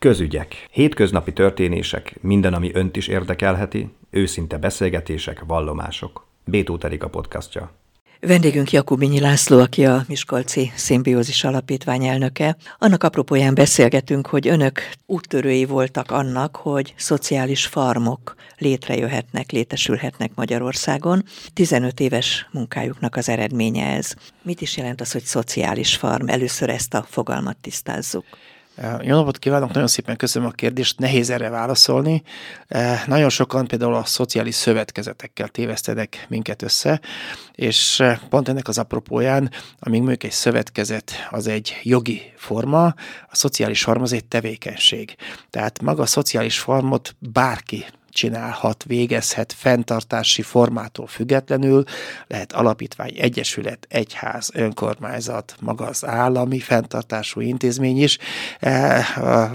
Közügyek. Hétköznapi történések, minden, ami önt is érdekelheti, őszinte beszélgetések, vallomások. Bétó a podcastja. Vendégünk Jakubinyi László, aki a Miskolci Szimbiózis Alapítvány elnöke. Annak apropóján beszélgetünk, hogy önök úttörői voltak annak, hogy szociális farmok létrejöhetnek, létesülhetnek Magyarországon. 15 éves munkájuknak az eredménye ez. Mit is jelent az, hogy szociális farm? Először ezt a fogalmat tisztázzuk. Jó napot kívánok, nagyon szépen köszönöm a kérdést, nehéz erre válaszolni. Nagyon sokan például a szociális szövetkezetekkel tévesztenek minket össze, és pont ennek az apropóján, amíg mondjuk egy szövetkezet az egy jogi forma, a szociális forma az egy tevékenység. Tehát maga a szociális formot bárki csinálhat, végezhet fenntartási formától függetlenül, lehet alapítvány, egyesület, egyház, önkormányzat, maga az állami fenntartású intézmény is, eh,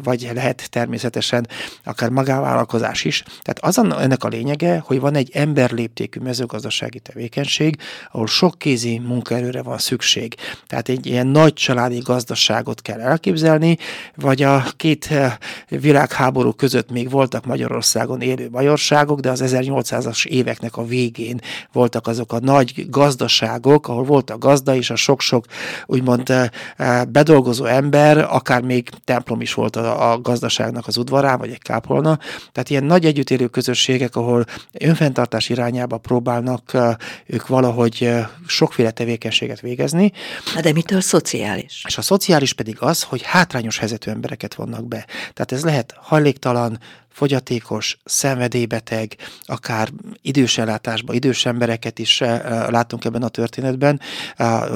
vagy lehet természetesen akár magánvállalkozás is. Tehát az ennek a lényege, hogy van egy emberléptékű mezőgazdasági tevékenység, ahol sok kézi munkaerőre van szükség. Tehát egy ilyen nagy családi gazdaságot kell elképzelni, vagy a két eh, világháború között még voltak Magyarországon élő majorságok, de az 1800-as éveknek a végén voltak azok a nagy gazdaságok, ahol volt a gazda és a sok-sok úgymond eh, eh, bedolgozó ember, akár még templom is volt a, a gazdaságnak az udvarán, vagy egy kápolna. Tehát ilyen nagy együttélő közösségek, ahol önfenntartás irányába próbálnak eh, ők valahogy sokféle tevékenységet végezni. De mitől szociális? És a szociális pedig az, hogy hátrányos helyzetű embereket vannak be. Tehát ez lehet hajléktalan, fogyatékos, szenvedélybeteg, akár idős ellátásban, idős embereket is eh, látunk ebben a történetben,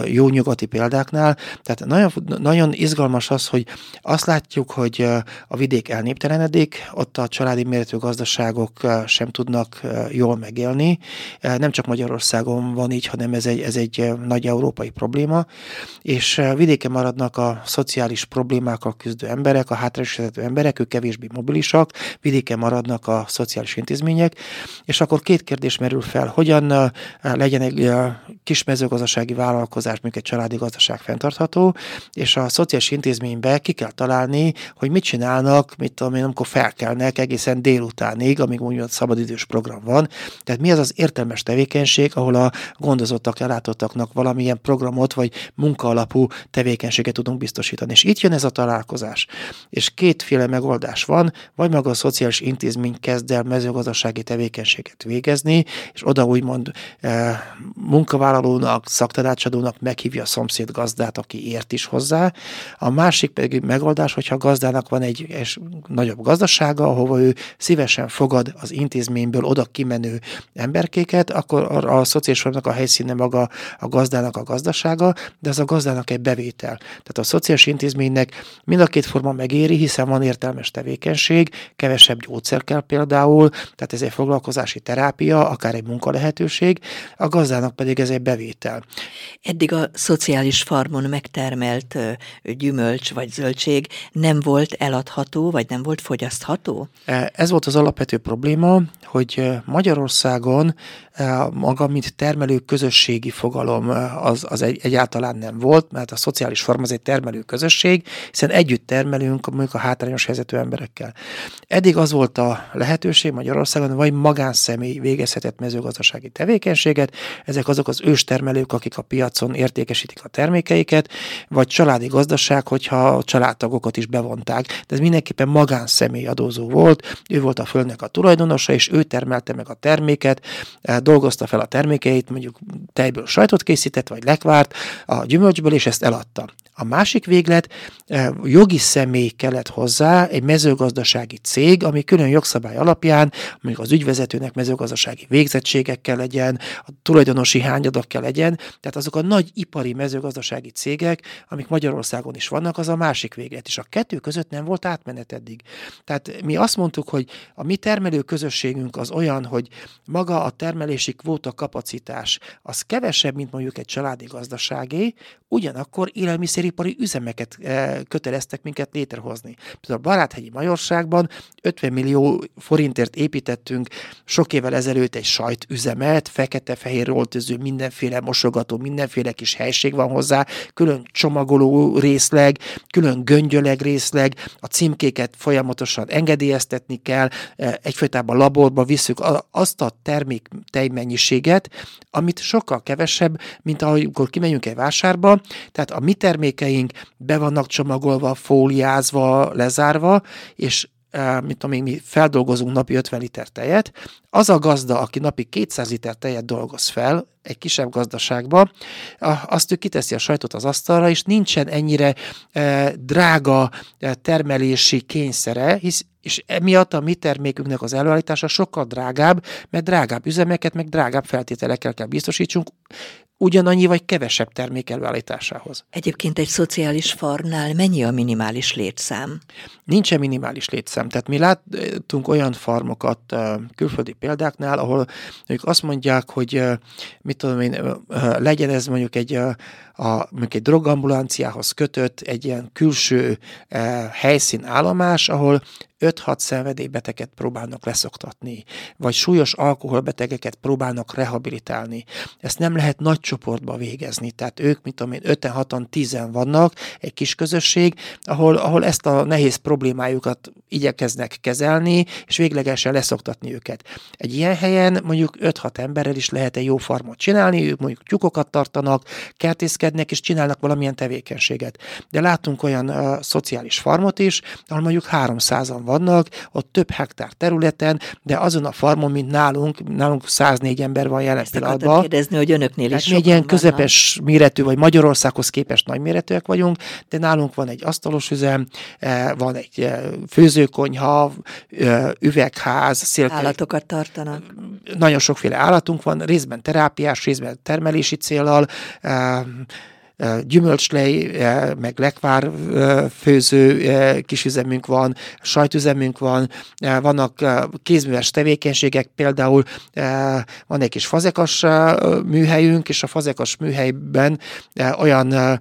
jó nyugati példáknál. Tehát nagyon, nagyon izgalmas az, hogy azt látjuk, hogy eh, a vidék elnéptelenedik, ott a családi méretű gazdaságok eh, sem tudnak jól megélni. Nem csak Magyarországon van így, hanem ez egy, ez egy nagy európai probléma, és vidéken maradnak a szociális problémákkal küzdő emberek, a hátrányos emberek, ők kevésbé mobilisak, vidéken maradnak a szociális intézmények, és akkor két kérdés merül fel, hogyan legyen egy kis mezőgazdasági vállalkozás, mondjuk egy családi gazdaság fenntartható, és a szociális intézménybe ki kell találni, hogy mit csinálnak, mit tudom én, amikor felkelnek egészen délutánig, amíg mondjuk szabadidős program van. Tehát mi az az értelmes tevékenység, ahol a gondozottak, ellátottaknak valamilyen programot vagy munkaalapú tevékenységet tudunk biztosítani. És itt jön ez a találkozás. És kétféle megoldás van, vagy maga a szociális intézmény kezd el mezőgazdasági tevékenységet végezni, és oda úgymond e, munkavállalónak, szaktanácsadónak meghívja a szomszéd gazdát, aki ért is hozzá. A másik pedig megoldás, hogyha a gazdának van egy és nagyobb gazdasága, ahova ő szívesen fogad az intézményből oda kimenő emberkéket, akkor a, a szociális a helyszíne maga a gazdának a gazdasága, de az a gazdának egy bevétel. Tehát a szociális intézménynek mind a két forma megéri, hiszen van értelmes tevékenység, kevesebb gyógyszer kell például, tehát ez egy foglalkozási terápia, akár egy munkalehetőség, a gazdának pedig ez egy bevétel. Eddig a szociális farmon megtermelt gyümölcs vagy zöldség nem volt eladható, vagy nem volt fogyasztható? E, ez volt az alapvető probléma, hogy Magyarországon maga, mint termelő közösségi fogalom, az, az egy, egyáltalán nem volt, mert a szociális forma az egy termelő közösség, hiszen együtt termelünk mondjuk a hátrányos helyzetű emberekkel. Eddig az volt a lehetőség Magyarországon, vagy magánszemély végezhetett mezőgazdasági tevékenységet, ezek azok az őstermelők, akik a piacon értékesítik a termékeiket, vagy családi gazdaság, hogyha a családtagokat is bevonták, de ez mindenképpen magánszemély adózó volt, ő volt a földnek a tulajdonosa, és ő termelte meg a terméket, dolgozta fel a termékeit, mondjuk tejből sajtot készített, vagy lekvárt a gyümölcsből, és ezt eladta. A másik véglet, jogi személy kellett hozzá, egy mezőgazdasági cég, ami külön jogszabály alapján, mondjuk az ügyvezetőnek mezőgazdasági végzettségekkel legyen, a tulajdonosi hányadakkel legyen, tehát azok a nagy ipari mezőgazdasági cégek, amik Magyarországon is vannak, az a másik véglet. És a kettő között nem volt átmenet eddig. Tehát mi azt mondtuk, hogy a mi termelő közösségünk az olyan, hogy maga a termelési kvóta kapacitás az kevesebb, mint mondjuk egy családi gazdaságé, ugyanakkor élelmiszeripari üzemeket e, köteleztek minket létrehozni. Például a Baráthegyi Majorságban 50 millió forintért építettünk sok évvel ezelőtt egy sajtüzemet, fekete-fehér roltöző, mindenféle mosogató, mindenféle kis helység van hozzá, külön csomagoló részleg, külön göngyöleg részleg, a címkéket folyamatosan engedélyeztetni kell, egyfajtában laborba visszük azt a termék tejmennyiséget, amit sokkal kevesebb, mint amikor kimegyünk egy vásárba, tehát a mi termékeink be vannak csomagolva, fóliázva, lezárva, és tudom én, mi feldolgozunk napi 50 liter tejet, az a gazda, aki napi 200 liter tejet dolgoz fel egy kisebb gazdaságba, azt ő kiteszi a sajtot az asztalra, és nincsen ennyire drága termelési kényszere, hisz és emiatt a mi termékünknek az előállítása sokkal drágább, mert drágább üzemeket, meg drágább feltételekkel kell biztosítsunk, ugyanannyi vagy kevesebb termék előállításához. Egyébként egy szociális farmnál mennyi a minimális létszám? Nincsen minimális létszám. Tehát mi láttunk olyan farmokat külföldi példáknál, ahol ők azt mondják, hogy mit tudom én, legyen ez mondjuk egy, a, mondjuk egy drogambulanciához kötött egy ilyen külső helyszínállomás, ahol 5-6 szenvedélybeteget próbálnak leszoktatni, vagy súlyos alkoholbetegeket próbálnak rehabilitálni. Ezt nem lehet nagy csoportba végezni, tehát ők, mint tudom én, 5-6-an, 10 vannak, egy kis közösség, ahol, ahol ezt a nehéz problémájukat igyekeznek kezelni, és véglegesen leszoktatni őket. Egy ilyen helyen mondjuk 5-6 emberrel is lehet egy jó farmot csinálni, ők mondjuk tyukokat tartanak, kertészkednek, és csinálnak valamilyen tevékenységet. De látunk olyan uh, szociális farmot is, ahol mondjuk 300-an vannak, ott több hektár területen, de azon a farmon, mint nálunk, nálunk 104 ember van jelen Ezt pillanatban. kérdezni, hogy önöknél is mi ilyen közepes vannak. méretű, vagy Magyarországhoz képest nagy méretűek vagyunk, de nálunk van egy asztalos üzem, eh, van egy eh, főzőkonyha, eh, üvegház, szélke. Állatokat tartanak. Nagyon sokféle állatunk van, részben terápiás, részben termelési célral, gyümölcslej, meg lekvár főző kisüzemünk van, sajtüzemünk van, vannak kézműves tevékenységek, például van egy kis fazekas műhelyünk, és a fazekas műhelyben olyan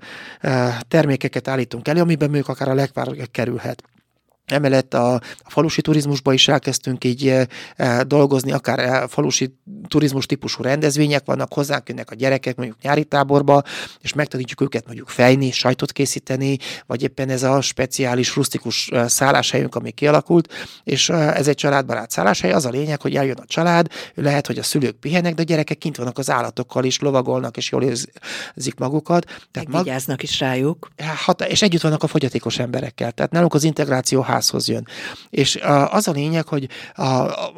termékeket állítunk elő, amiben mondjuk akár a lekvár kerülhet. Emellett a, a falusi turizmusba is elkezdtünk így e, e, dolgozni, akár e, falusi turizmus típusú rendezvények vannak, hozzánk jönnek a gyerekek mondjuk nyári táborba, és megtanítjuk őket mondjuk fejni, sajtot készíteni, vagy éppen ez a speciális, rustikus szálláshelyünk, ami kialakult, és ez egy családbarát szálláshely. Az a lényeg, hogy eljön a család, lehet, hogy a szülők pihenek, de a gyerekek kint vannak az állatokkal is, lovagolnak, és jól érzik magukat. Tehát mag... is rájuk. Hát, és együtt vannak a fogyatékos emberekkel. Tehát nálunk az integráció házhoz jön. És az a lényeg, hogy a,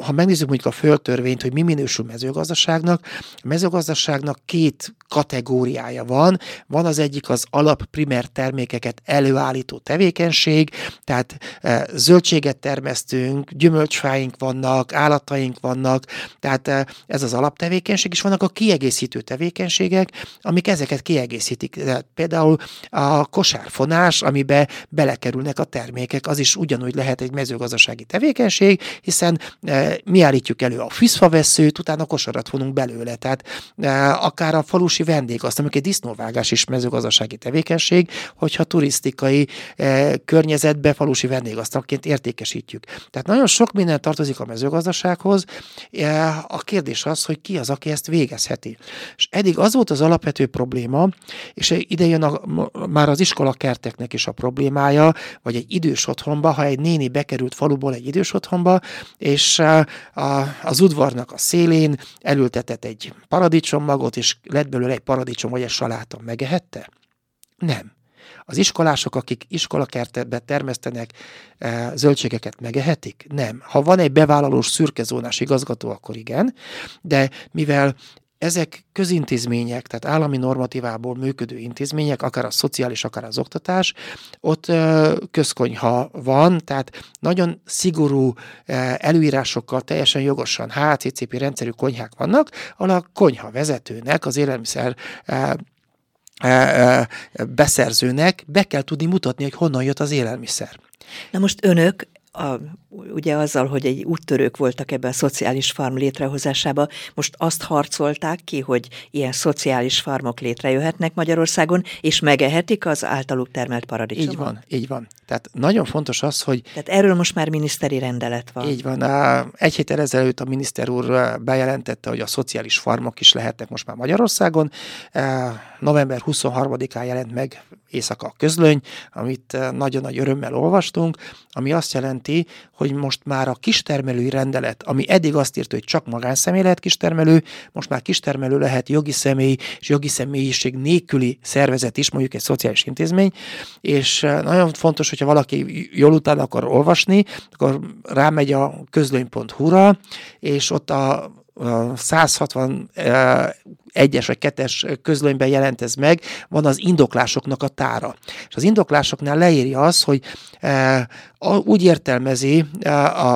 ha megnézzük mondjuk a földtörvényt, hogy mi minősül mezőgazdaságnak, a mezőgazdaságnak két kategóriája van. Van az egyik az alap primer termékeket előállító tevékenység, tehát e, zöldséget termesztünk, gyümölcsfáink vannak, állataink vannak, tehát e, ez az alaptevékenység, és vannak a kiegészítő tevékenységek, amik ezeket kiegészítik. Tehát például a kosárfonás, amibe belekerülnek a termékek, az is ugyanúgy lehet egy mezőgazdasági tevékenység, hiszen e, mi állítjuk elő a fiszfaveszőt, utána kosarat vonunk belőle. Tehát e, akár a falusi vendégaszt, amikor egy disznóvágás is mezőgazdasági tevékenység, hogyha turisztikai e, környezetbe falusi vendégasztalként értékesítjük. Tehát nagyon sok minden tartozik a mezőgazdasághoz. A kérdés az, hogy ki az, aki ezt végezheti. És eddig az volt az alapvető probléma, és ide jön a, már az iskola kerteknek is a problémája, vagy egy idős otthonba, ha egy néni bekerült faluból egy idős otthonba, és a, az udvarnak a szélén elültetett egy paradicsommagot, és lett belőle egy paradicsom vagy egy saláta, megehette? Nem. Az iskolások, akik iskolakertbe termesztenek e, zöldségeket, megehetik? Nem. Ha van egy bevállalós szürkezónás igazgató, akkor igen, de mivel ezek közintézmények, tehát állami normatívából működő intézmények, akár a szociális, akár az oktatás, ott közkonyha van, tehát nagyon szigorú előírásokkal teljesen jogosan HCCP rendszerű konyhák vannak, ahol a konyha vezetőnek, az élelmiszer beszerzőnek be kell tudni mutatni, hogy honnan jött az élelmiszer. Na most önök a, ugye azzal, hogy egy úttörők voltak ebben a szociális farm létrehozásába, most azt harcolták ki, hogy ilyen szociális farmok létrejöhetnek Magyarországon, és megehetik az általuk termelt paradicsomot? Így van, így van. Tehát nagyon fontos az, hogy... Tehát erről most már miniszteri rendelet van. Így van. Egy héttel ezelőtt a miniszter úr bejelentette, hogy a szociális farmok is lehetnek most már Magyarországon. November 23-án jelent meg éjszaka a közlöny, amit nagyon nagy örömmel olvastunk, ami azt jelenti, hogy most már a kistermelői rendelet, ami eddig azt írta, hogy csak magánszemély lehet kistermelő, most már kistermelő lehet jogi személy és jogi személyiség nélküli szervezet is, mondjuk egy szociális intézmény, és nagyon fontos, hogyha valaki jól utána akar olvasni, akkor rámegy a közlöny.hu-ra, és ott a 161-es vagy 2-es közlönyben jelent ez meg, van az indoklásoknak a tára. És az indoklásoknál leírja az, hogy úgy értelmezi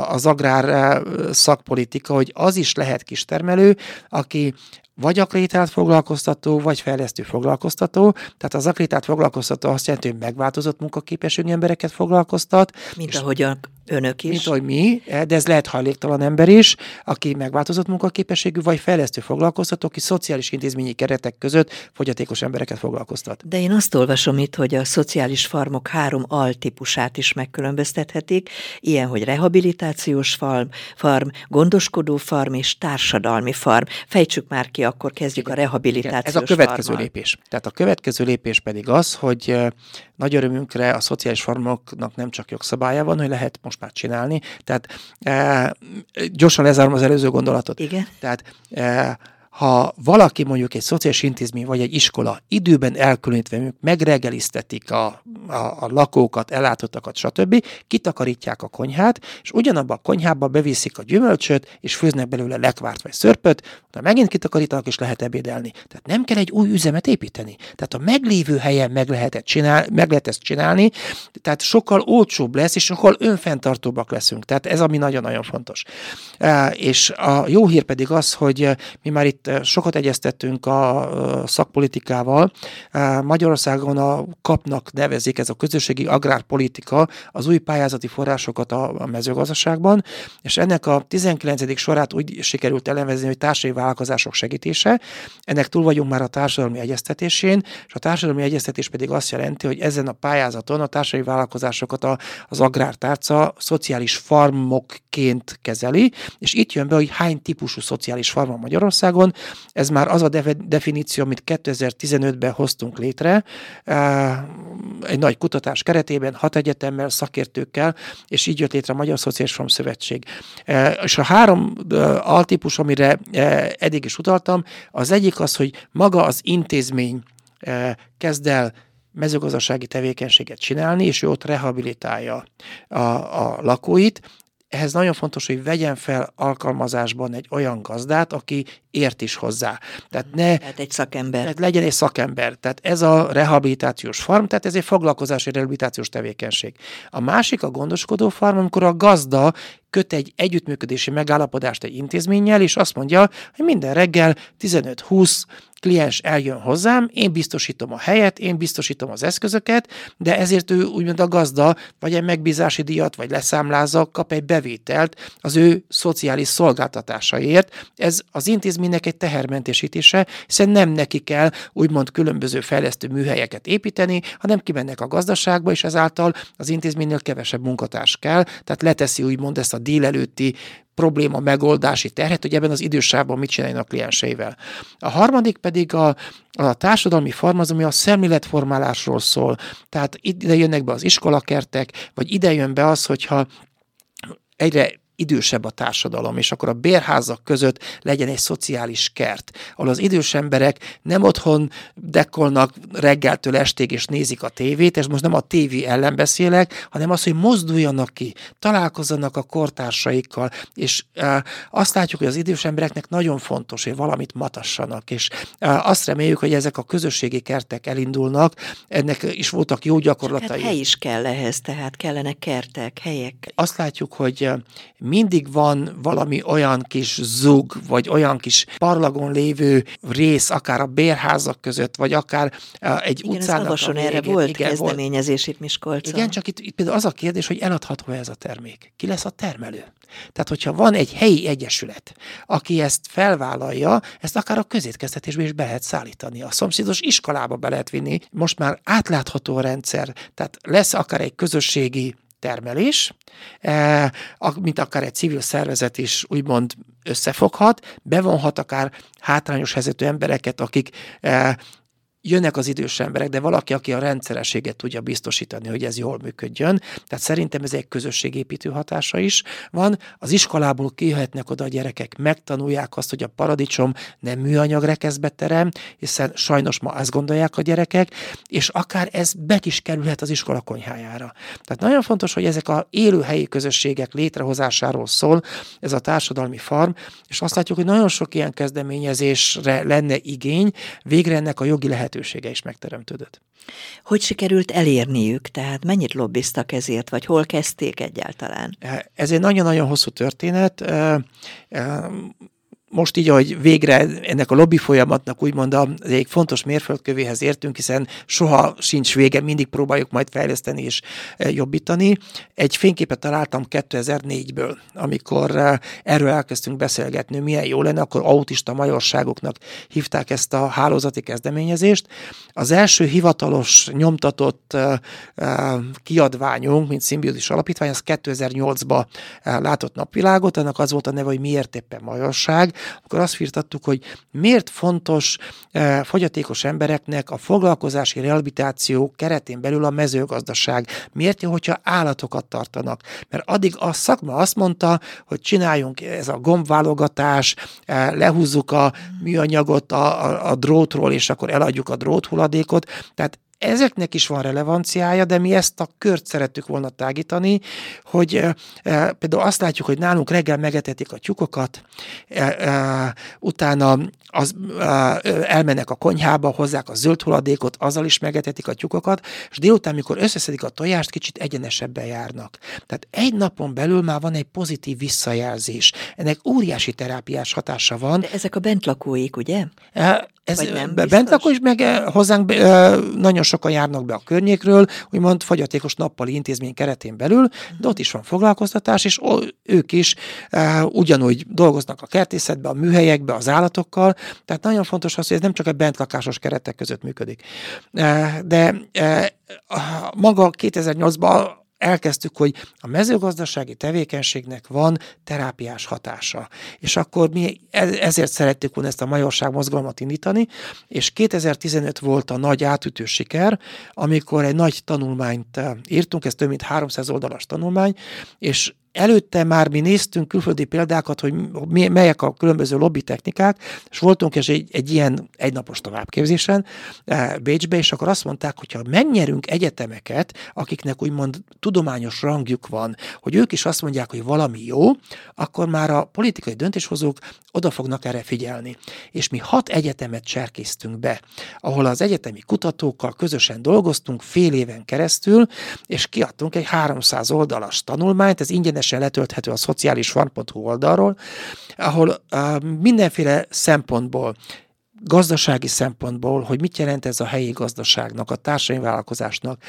az agrár szakpolitika, hogy az is lehet kistermelő, aki vagy akreditált foglalkoztató, vagy fejlesztő foglalkoztató. Tehát az akreditált foglalkoztató azt jelenti, hogy megváltozott munkaképességű embereket foglalkoztat. Mint ahogy a Önök is. Mint ahogy mi, de ez lehet hajléktalan ember is, aki megváltozott munkaképességű, vagy fejlesztő foglalkoztató, aki szociális intézményi keretek között fogyatékos embereket foglalkoztat. De én azt olvasom itt, hogy a szociális farmok három altípusát is megkülönböztethetik, ilyen, hogy rehabilitációs farm, farm, gondoskodó farm és társadalmi farm. Fejtsük már ki, akkor kezdjük Igen. a rehabilitációs Igen, Ez a következő farmmal. lépés. Tehát a következő lépés pedig az, hogy nagy örömünkre a szociális farmoknak nem csak jogszabálya van, hogy lehet most már csinálni. Tehát e, gyorsan lezárom az előző gondolatot. Igen. Tehát e, ha valaki mondjuk egy szociális intézmény vagy egy iskola időben elkülönítve megregeliztetik a, a, a lakókat, ellátottakat, stb., kitakarítják a konyhát, és ugyanabban a konyhába beviszik a gyümölcsöt, és főznek belőle lekvárt vagy szörpöt, de megint kitakarítanak, és lehet ebédelni. Tehát nem kell egy új üzemet építeni. Tehát a meglévő helyen meg lehet, csinál, meg lehet ezt csinálni, tehát sokkal olcsóbb lesz, és sokkal önfenntartóbbak leszünk. Tehát ez, ami nagyon-nagyon fontos. És a jó hír pedig az, hogy mi már itt itt sokat egyeztettünk a szakpolitikával. Magyarországon a kapnak nevezik, ez a közösségi agrárpolitika, az új pályázati forrásokat a mezőgazdaságban, és ennek a 19. sorát úgy sikerült elemezni, hogy társadalmi vállalkozások segítése. Ennek túl vagyunk már a társadalmi egyeztetésén, és a társadalmi egyeztetés pedig azt jelenti, hogy ezen a pályázaton a társadalmi vállalkozásokat a, az agrártárca szociális farmokként kezeli, és itt jön be, hogy hány típusú szociális farm Magyarországon, ez már az a definíció, amit 2015-ben hoztunk létre, egy nagy kutatás keretében, hat egyetemmel, szakértőkkel, és így jött létre a Magyar Szociális Farm Szövetség. És a három altípus, amire eddig is utaltam, az egyik az, hogy maga az intézmény kezd el mezőgazdasági tevékenységet csinálni, és ő ott rehabilitálja a, a lakóit, ehhez nagyon fontos, hogy vegyen fel alkalmazásban egy olyan gazdát, aki ért is hozzá. Tehát, ne, tehát egy szakember. Tehát legyen egy szakember. Tehát ez a rehabilitációs farm, tehát ez egy foglalkozási rehabilitációs tevékenység. A másik a gondoskodó farm, amikor a gazda köt egy együttműködési megállapodást egy intézménnyel, és azt mondja, hogy minden reggel 15-20 kliens eljön hozzám, én biztosítom a helyet, én biztosítom az eszközöket, de ezért ő úgymond a gazda, vagy egy megbízási díjat, vagy leszámlázza, kap egy bevételt az ő szociális szolgáltatásaért. Ez az intézménynek egy tehermentesítése, hiszen nem neki kell úgymond különböző fejlesztő műhelyeket építeni, hanem kimennek a gazdaságba, és ezáltal az intézménynél kevesebb munkatárs kell, tehát leteszi úgymond ezt a délelőtti probléma megoldási terhet, hogy ebben az idősávban mit csináljanak a klienseivel. A harmadik pedig a, a társadalmi farmaz, ami a szemléletformálásról szól. Tehát ide jönnek be az iskolakertek, vagy ide jön be az, hogyha egyre idősebb a társadalom, és akkor a bérházak között legyen egy szociális kert, ahol az idős emberek nem otthon dekolnak reggeltől estig és nézik a tévét, és most nem a tévé ellen beszélek, hanem az, hogy mozduljanak ki, találkozzanak a kortársaikkal, és e, azt látjuk, hogy az idős embereknek nagyon fontos, hogy valamit matassanak, és e, azt reméljük, hogy ezek a közösségi kertek elindulnak, ennek is voltak jó gyakorlatai. Hát hely is kell ehhez, tehát kellene kertek, helyek. Azt látjuk, hogy mindig van valami olyan kis zug, vagy olyan kis parlagon lévő rész, akár a bérházak között, vagy akár egy igen, utcának végén. erre volt igen, kezdeményezés itt Miskolcon. Igen, csak itt, itt például az a kérdés, hogy eladható ez a termék. Ki lesz a termelő? Tehát, hogyha van egy helyi egyesület, aki ezt felvállalja, ezt akár a közétkeztetésbe is be lehet szállítani. A szomszédos iskolába be lehet vinni. Most már átlátható a rendszer, tehát lesz akár egy közösségi termelés, eh, mint akár egy civil szervezet is úgymond összefoghat, bevonhat akár hátrányos helyzetű embereket, akik eh, jönnek az idős emberek, de valaki, aki a rendszerességet tudja biztosítani, hogy ez jól működjön. Tehát szerintem ez egy közösségépítő hatása is van. Az iskolából kijöhetnek oda a gyerekek, megtanulják azt, hogy a paradicsom nem műanyag rekeszbe terem, hiszen sajnos ma azt gondolják a gyerekek, és akár ez be is kerülhet az iskola konyhájára. Tehát nagyon fontos, hogy ezek a élőhelyi közösségek létrehozásáról szól ez a társadalmi farm, és azt látjuk, hogy nagyon sok ilyen kezdeményezésre lenne igény, végre ennek a jogi lehet lehetősége is megteremtődött. Hogy sikerült elérniük? Tehát mennyit lobbiztak ezért, vagy hol kezdték egyáltalán? Ez egy nagyon-nagyon hosszú történet most így, hogy végre ennek a lobby folyamatnak úgymond az egy fontos mérföldkövéhez értünk, hiszen soha sincs vége, mindig próbáljuk majd fejleszteni és e, jobbítani. Egy fényképet találtam 2004-ből, amikor e, erről elkezdtünk beszélgetni, milyen jó lenne, akkor autista majorságoknak hívták ezt a hálózati kezdeményezést. Az első hivatalos nyomtatott e, kiadványunk, mint szimbiózis alapítvány, az 2008-ban látott napvilágot, annak az volt a neve, hogy miért éppen majorság, akkor azt firtattuk, hogy miért fontos eh, fogyatékos embereknek a foglalkozási rehabilitáció keretén belül a mezőgazdaság. Miért jó, hogyha állatokat tartanak? Mert addig a szakma azt mondta, hogy csináljunk ez a gombválogatás, eh, lehúzzuk a műanyagot a, a, a drótról, és akkor eladjuk a dróthulladékot. Tehát ezeknek is van relevanciája, de mi ezt a kört szerettük volna tágítani, hogy e, e, például azt látjuk, hogy nálunk reggel megetetik a tyúkokat, e, utána az, elmennek a konyhába, hozzák a zöld hulladékot, azzal is megetetik a tyúkokat, és délután, mikor összeszedik a tojást, kicsit egyenesebben járnak. Tehát egy napon belül már van egy pozitív visszajelzés. Ennek óriási terápiás hatása van. De ezek a bentlakóik, ugye? Ez Vagy nem bent lakó is, meg hozzánk nagyon sokan járnak be a környékről, úgymond fogyatékos nappali intézmény keretén belül, de ott is van foglalkoztatás, és ők is ugyanúgy dolgoznak a kertészetben, a műhelyekben, az állatokkal, tehát nagyon fontos az, hogy ez nem csak a bentlakásos keretek között működik. De maga 2008-ban elkezdtük, hogy a mezőgazdasági tevékenységnek van terápiás hatása. És akkor mi e-, ezért szerettük volna ezt a majorság mozgalmat indítani, és 2015 volt a nagy átütő siker, amikor egy nagy tanulmányt eh, írtunk, ez több mint 300 oldalas tanulmány, és előtte már mi néztünk külföldi példákat, hogy melyek a különböző lobby technikák, és voltunk és egy, egy ilyen egynapos továbbképzésen eh, Bécsbe, és akkor azt mondták, hogy ha megnyerünk egyetemeket, akiknek úgymond tudományos rangjuk van, hogy ők is azt mondják, hogy valami jó, akkor már a politikai döntéshozók oda fognak erre figyelni. És mi hat egyetemet cserkésztünk be, ahol az egyetemi kutatókkal közösen dolgoztunk fél éven keresztül, és kiadtunk egy 300 oldalas tanulmányt, ez ingyenes ingyenesen letölthető a szociálisfarm.hu oldalról, ahol mindenféle szempontból gazdasági szempontból, hogy mit jelent ez a helyi gazdaságnak, a társadalmi vállalkozásnak.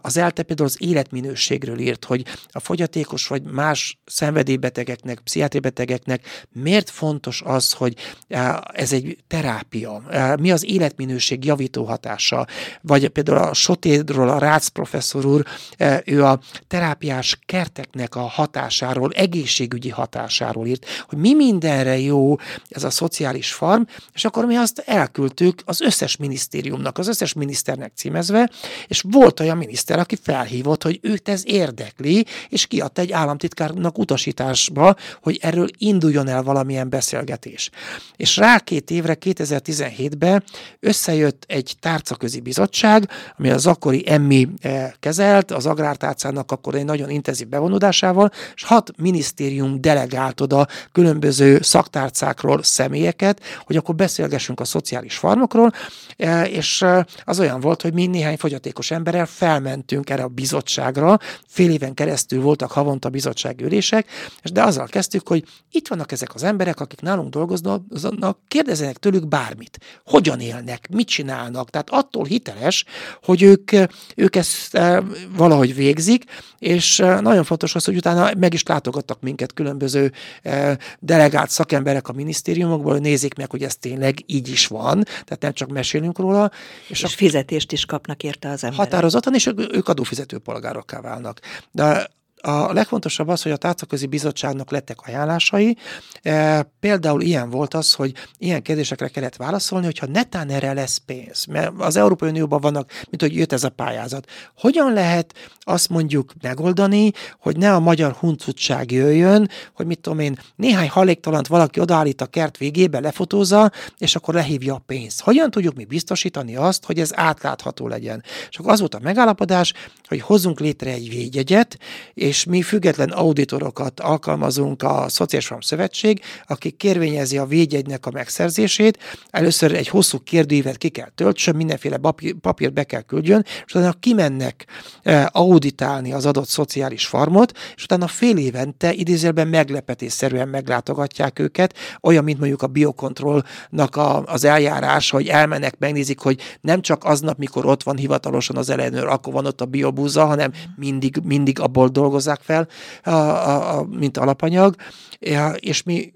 Az ELTE például az életminőségről írt, hogy a fogyatékos vagy más szenvedélybetegeknek, pszichiátriabetegeknek miért fontos az, hogy ez egy terápia, mi az életminőség javító hatása, vagy például a Sotédról a Rácz professzor úr, ő a terápiás kerteknek a hatásáról, egészségügyi hatásáról írt, hogy mi mindenre jó ez a szociális farm, és akkor mi azt elküldtük az összes minisztériumnak, az összes miniszternek címezve, és volt olyan miniszter, aki felhívott, hogy őt ez érdekli, és kiadta egy államtitkárnak utasításba, hogy erről induljon el valamilyen beszélgetés. És rá két évre, 2017-ben összejött egy tárcaközi bizottság, ami az akkori emmi eh, kezelt, az agrártárcának akkor egy nagyon intenzív bevonódásával, és hat minisztérium delegált oda különböző szaktárcákról személyeket, hogy akkor beszél beszélgessünk a szociális farmokról, és az olyan volt, hogy mi néhány fogyatékos emberrel felmentünk erre a bizottságra, fél éven keresztül voltak havonta bizottságülések, de azzal kezdtük, hogy itt vannak ezek az emberek, akik nálunk dolgoznak, kérdezzenek tőlük bármit. Hogyan élnek, mit csinálnak. Tehát attól hiteles, hogy ők, ők ezt valahogy végzik, és nagyon fontos az, hogy utána meg is látogattak minket különböző delegált szakemberek a minisztériumokból, hogy nézzék meg, hogy ez tényleg így is van, tehát nem csak mesélünk róla. És, és a fizetést is kapnak érte az emberek. Határozottan, és ők adófizető polgárokká válnak. De a legfontosabb az, hogy a tárcaközi bizottságnak lettek ajánlásai. E, például ilyen volt az, hogy ilyen kérdésekre kellett válaszolni, hogyha netán erre lesz pénz. Mert az Európai Unióban vannak, mint hogy jött ez a pályázat. Hogyan lehet azt mondjuk megoldani, hogy ne a magyar huncutság jöjjön, hogy mit tudom én, néhány haléktalant valaki odaállít a kert végébe, lefotózza, és akkor lehívja a pénzt. Hogyan tudjuk mi biztosítani azt, hogy ez átlátható legyen? És akkor az volt a megállapodás, hogy hozzunk létre egy védjegyet, és mi független auditorokat alkalmazunk a Szociális Farm Szövetség, aki kérvényezi a védjegynek a megszerzését. Először egy hosszú kérdőívet ki kell töltsön, mindenféle papír, papírt be kell küldjön, és utána kimennek e, auditálni az adott szociális farmot, és utána fél évente idézőben meglepetésszerűen meglátogatják őket, olyan, mint mondjuk a biokontrollnak a, az eljárás, hogy elmennek, megnézik, hogy nem csak aznap, mikor ott van hivatalosan az ellenőr, akkor van ott a biobúza, hanem mindig, mindig abból dolgozik, dolgozzák fel, a, a, a, mint alapanyag, és mi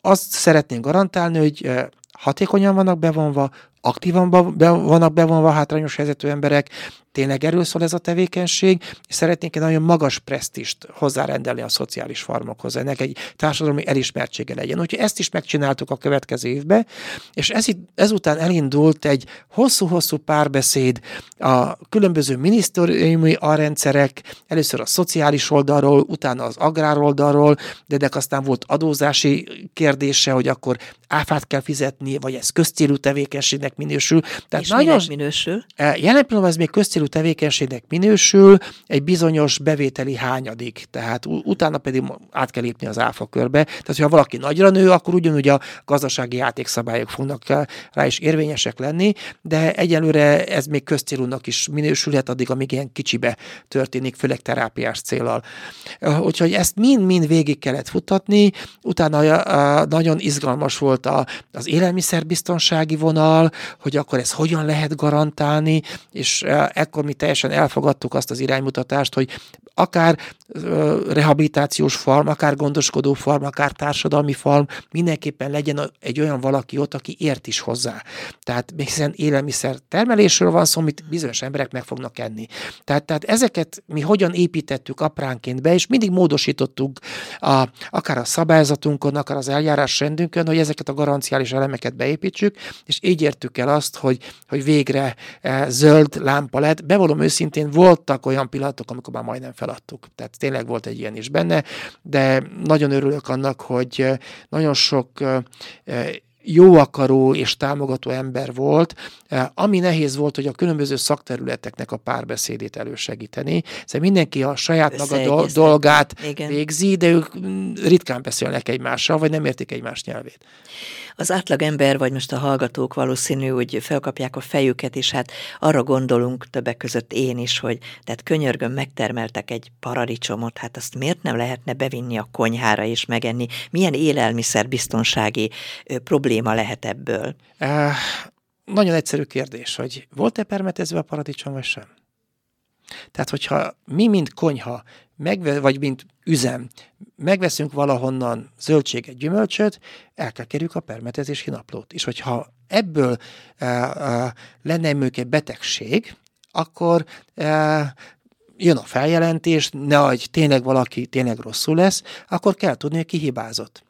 azt szeretnénk garantálni, hogy hatékonyan vannak bevonva, aktívan be, vannak bevonva hátrányos helyzetű emberek, tényleg erről szól ez a tevékenység, és szeretnénk egy nagyon magas presztist hozzárendelni a szociális farmokhoz, ennek egy társadalmi elismertsége legyen. Úgyhogy ezt is megcsináltuk a következő évben, és ez, ezután elindult egy hosszú-hosszú párbeszéd a különböző minisztériumi arrendszerek, először a szociális oldalról, utána az agrár oldalról, de ennek aztán volt adózási kérdése, hogy akkor áfát kell fizetni, vagy ez közcélú tevékenységnek minősül. Tehát és nagyon, minősül? E, jelen pillanatban ez még közcélú célú tevékenységnek minősül egy bizonyos bevételi hányadik, tehát utána pedig át kell lépni az áfa körbe. Tehát, hogyha valaki nagyra nő, akkor ugyanúgy a gazdasági játékszabályok fognak rá is érvényesek lenni, de egyelőre ez még közcélúnak is minősülhet, addig, amíg ilyen kicsibe történik, főleg terápiás célral. Úgyhogy ezt mind-mind végig kellett futatni, utána nagyon izgalmas volt az élelmiszerbiztonsági vonal, hogy akkor ez hogyan lehet garantálni, és akkor mi teljesen elfogadtuk azt az iránymutatást, hogy akár rehabilitációs farm, akár gondoskodó farm, akár társadalmi farm, mindenképpen legyen egy olyan valaki ott, aki ért is hozzá. Tehát hiszen élelmiszer termelésről van szó, amit bizonyos emberek meg fognak enni. Tehát, tehát ezeket mi hogyan építettük apránként be, és mindig módosítottuk a, akár a szabályzatunkon, akár az eljárás rendünkön, hogy ezeket a garanciális elemeket beépítsük, és így értük el azt, hogy, hogy végre e, zöld lámpa lett. Bevallom őszintén, voltak olyan pillanatok, amikor már majdnem feladtuk. Tehát tényleg volt egy ilyen is benne, de nagyon örülök annak, hogy nagyon sok jó akaró és támogató ember volt, ami nehéz volt, hogy a különböző szakterületeknek a párbeszédét elősegíteni. Szóval mindenki a saját maga dolgát Igen. végzi, de ők ritkán beszélnek egymással, vagy nem értik egymás nyelvét. Az átlag ember, vagy most a hallgatók valószínű, hogy felkapják a fejüket, és hát arra gondolunk többek között én is, hogy tehát könyörgöm megtermeltek egy paradicsomot, hát azt miért nem lehetne bevinni a konyhára és megenni? Milyen élelmiszerbiztonsági probléma lehet ebből? Uh, nagyon egyszerű kérdés, hogy volt-e permetezve a paradicsom, vagy sem? Tehát, hogyha mi, mint konyha, megve, vagy mint üzem, megveszünk valahonnan zöldséget, gyümölcsöt, el kell kerüljük a permetezési naplót. És hogyha ebből e, e, lenne egy betegség, akkor e, jön a feljelentés, ne hogy tényleg valaki tényleg rosszul lesz, akkor kell tudni, hogy ki hibázott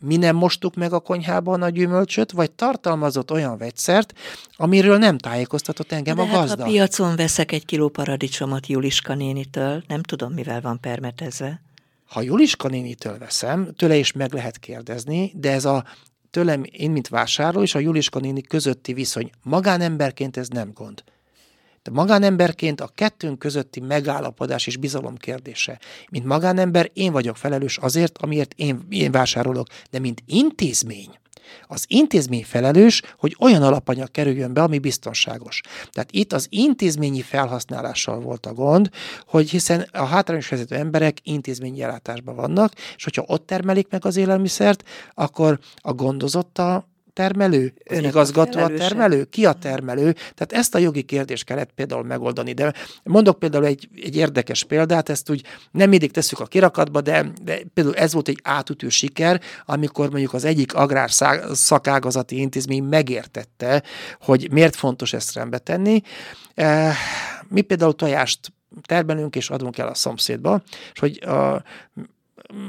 mi nem mostuk meg a konyhában a gyümölcsöt, vagy tartalmazott olyan vegyszert, amiről nem tájékoztatott engem De a hát, gazda. ha piacon veszek egy kiló paradicsomot Juliska nénitől, nem tudom, mivel van permetezve. Ha Juliska nénitől veszem, tőle is meg lehet kérdezni, de ez a tőlem én, mint vásárló, és a Juliska néni közötti viszony magánemberként ez nem gond. De magánemberként a kettőnk közötti megállapodás és bizalom kérdése. Mint magánember én vagyok felelős azért, amiért én, én vásárolok, de mint intézmény, Az intézmény felelős, hogy olyan alapanyag kerüljön be, ami biztonságos. Tehát itt az intézményi felhasználással volt a gond, hogy hiszen a hátrányos helyzetű emberek intézményi ellátásban vannak, és hogyha ott termelik meg az élelmiszert, akkor a gondozotta termelő? Az Önök igazgató a, a termelő? Ki a termelő? Tehát ezt a jogi kérdést kellett például megoldani. De mondok például egy, egy érdekes példát, ezt úgy nem mindig tesszük a kirakatba, de, de például ez volt egy átütő siker, amikor mondjuk az egyik agrár szakágazati intézmény megértette, hogy miért fontos ezt rendbe tenni. Eh, mi például tojást termelünk és adunk el a szomszédba, és hogy a,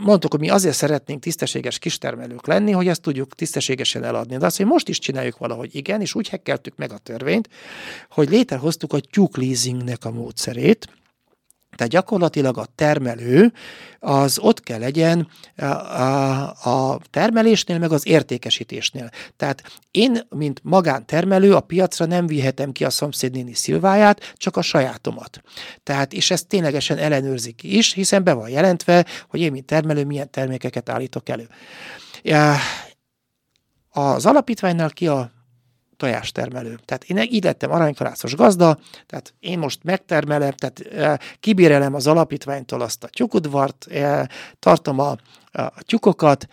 mondtuk, hogy mi azért szeretnénk tisztességes kistermelők lenni, hogy ezt tudjuk tisztességesen eladni. De azt, hogy most is csináljuk valahogy, igen, és úgy hekkeltük meg a törvényt, hogy létrehoztuk a tyúk leasingnek a módszerét, tehát gyakorlatilag a termelő az ott kell legyen a, a, termelésnél, meg az értékesítésnél. Tehát én, mint magántermelő, a piacra nem vihetem ki a szomszédnéni szilváját, csak a sajátomat. Tehát, és ezt ténylegesen ellenőrzik is, hiszen be van jelentve, hogy én, mint termelő, milyen termékeket állítok elő. Az alapítványnál ki a tojástermelő. Tehát én így lettem aranykalászos gazda, tehát én most megtermelem, tehát e, kibérelem az alapítványtól azt a tyukudvart, e, tartom a, a tyukokat,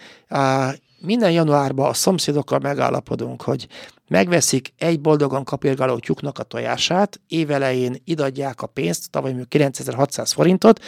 minden januárban a szomszédokkal megállapodunk, hogy megveszik egy boldogan kapirgáló tyúknak a tojását, évelején idadják a pénzt, tavaly még 9600 forintot,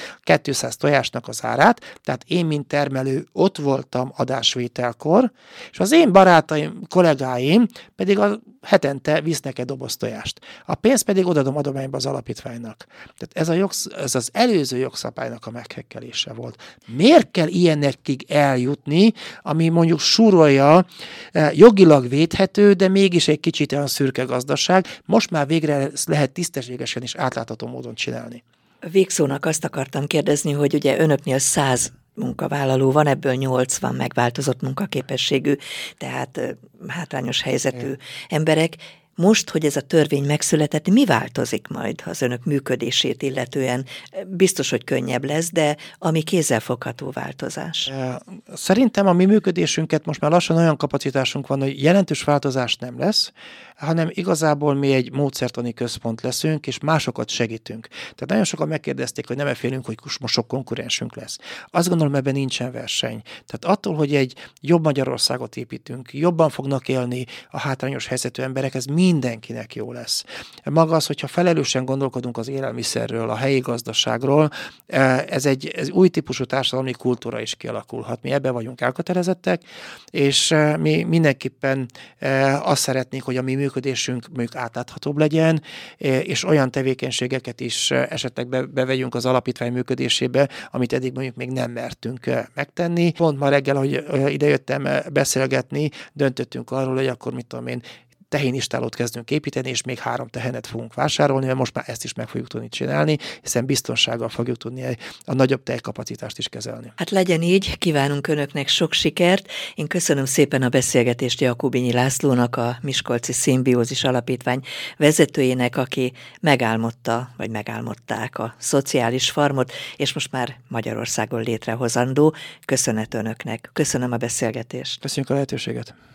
200 tojásnak az árát, tehát én, mint termelő, ott voltam adásvételkor, és az én barátaim, kollégáim pedig a hetente visznek egy doboz tojást. A pénzt pedig odadom adományba az alapítványnak. Tehát ez, a jogsz, ez az előző jogszabálynak a meghekkelése volt. Miért kell ilyenekig eljutni, ami mondjuk súrolja, eh, jogilag védhető, de még mégis egy kicsit olyan szürke gazdaság. Most már végre ezt lehet tisztességesen és átlátható módon csinálni. Végszónak azt akartam kérdezni, hogy ugye önöknél száz munkavállaló van, ebből 80 megváltozott munkaképességű, tehát hátrányos helyzetű Igen. emberek. Most, hogy ez a törvény megszületett, mi változik majd az önök működését illetően? Biztos, hogy könnyebb lesz, de ami kézzelfogható változás. Szerintem a mi működésünket most már lassan olyan kapacitásunk van, hogy jelentős változás nem lesz, hanem igazából mi egy módszertani központ leszünk, és másokat segítünk. Tehát nagyon sokan megkérdezték, hogy nem félünk, hogy most sok konkurensünk lesz. Azt gondolom, ebben nincsen verseny. Tehát attól, hogy egy jobb Magyarországot építünk, jobban fognak élni a hátrányos helyzetű emberek, ez mindenkinek jó lesz. Maga az, hogyha felelősen gondolkodunk az élelmiszerről, a helyi gazdaságról, eh, ez egy ez új típusú társadalmi kultúra is kialakulhat. Mi ebben vagyunk elkötelezettek, és eh, mi mindenképpen eh, azt szeretnénk, hogy a mi működésünk mondjuk átláthatóbb legyen, és olyan tevékenységeket is esetleg bevegyünk az alapítvány működésébe, amit eddig mondjuk még nem mertünk megtenni. Pont ma reggel, hogy idejöttem beszélgetni, döntöttünk arról, hogy akkor mit tudom én, tehénistálót kezdünk építeni, és még három tehenet fogunk vásárolni, mert most már ezt is meg fogjuk tudni csinálni, hiszen biztonsággal fogjuk tudni a nagyobb tejkapacitást is kezelni. Hát legyen így, kívánunk Önöknek sok sikert. Én köszönöm szépen a beszélgetést Jakubinyi Lászlónak, a Miskolci Szimbiózis Alapítvány vezetőjének, aki megálmodta, vagy megálmodták a szociális farmot, és most már Magyarországon létrehozandó. Köszönet Önöknek. Köszönöm a beszélgetést. Köszönjük a lehetőséget.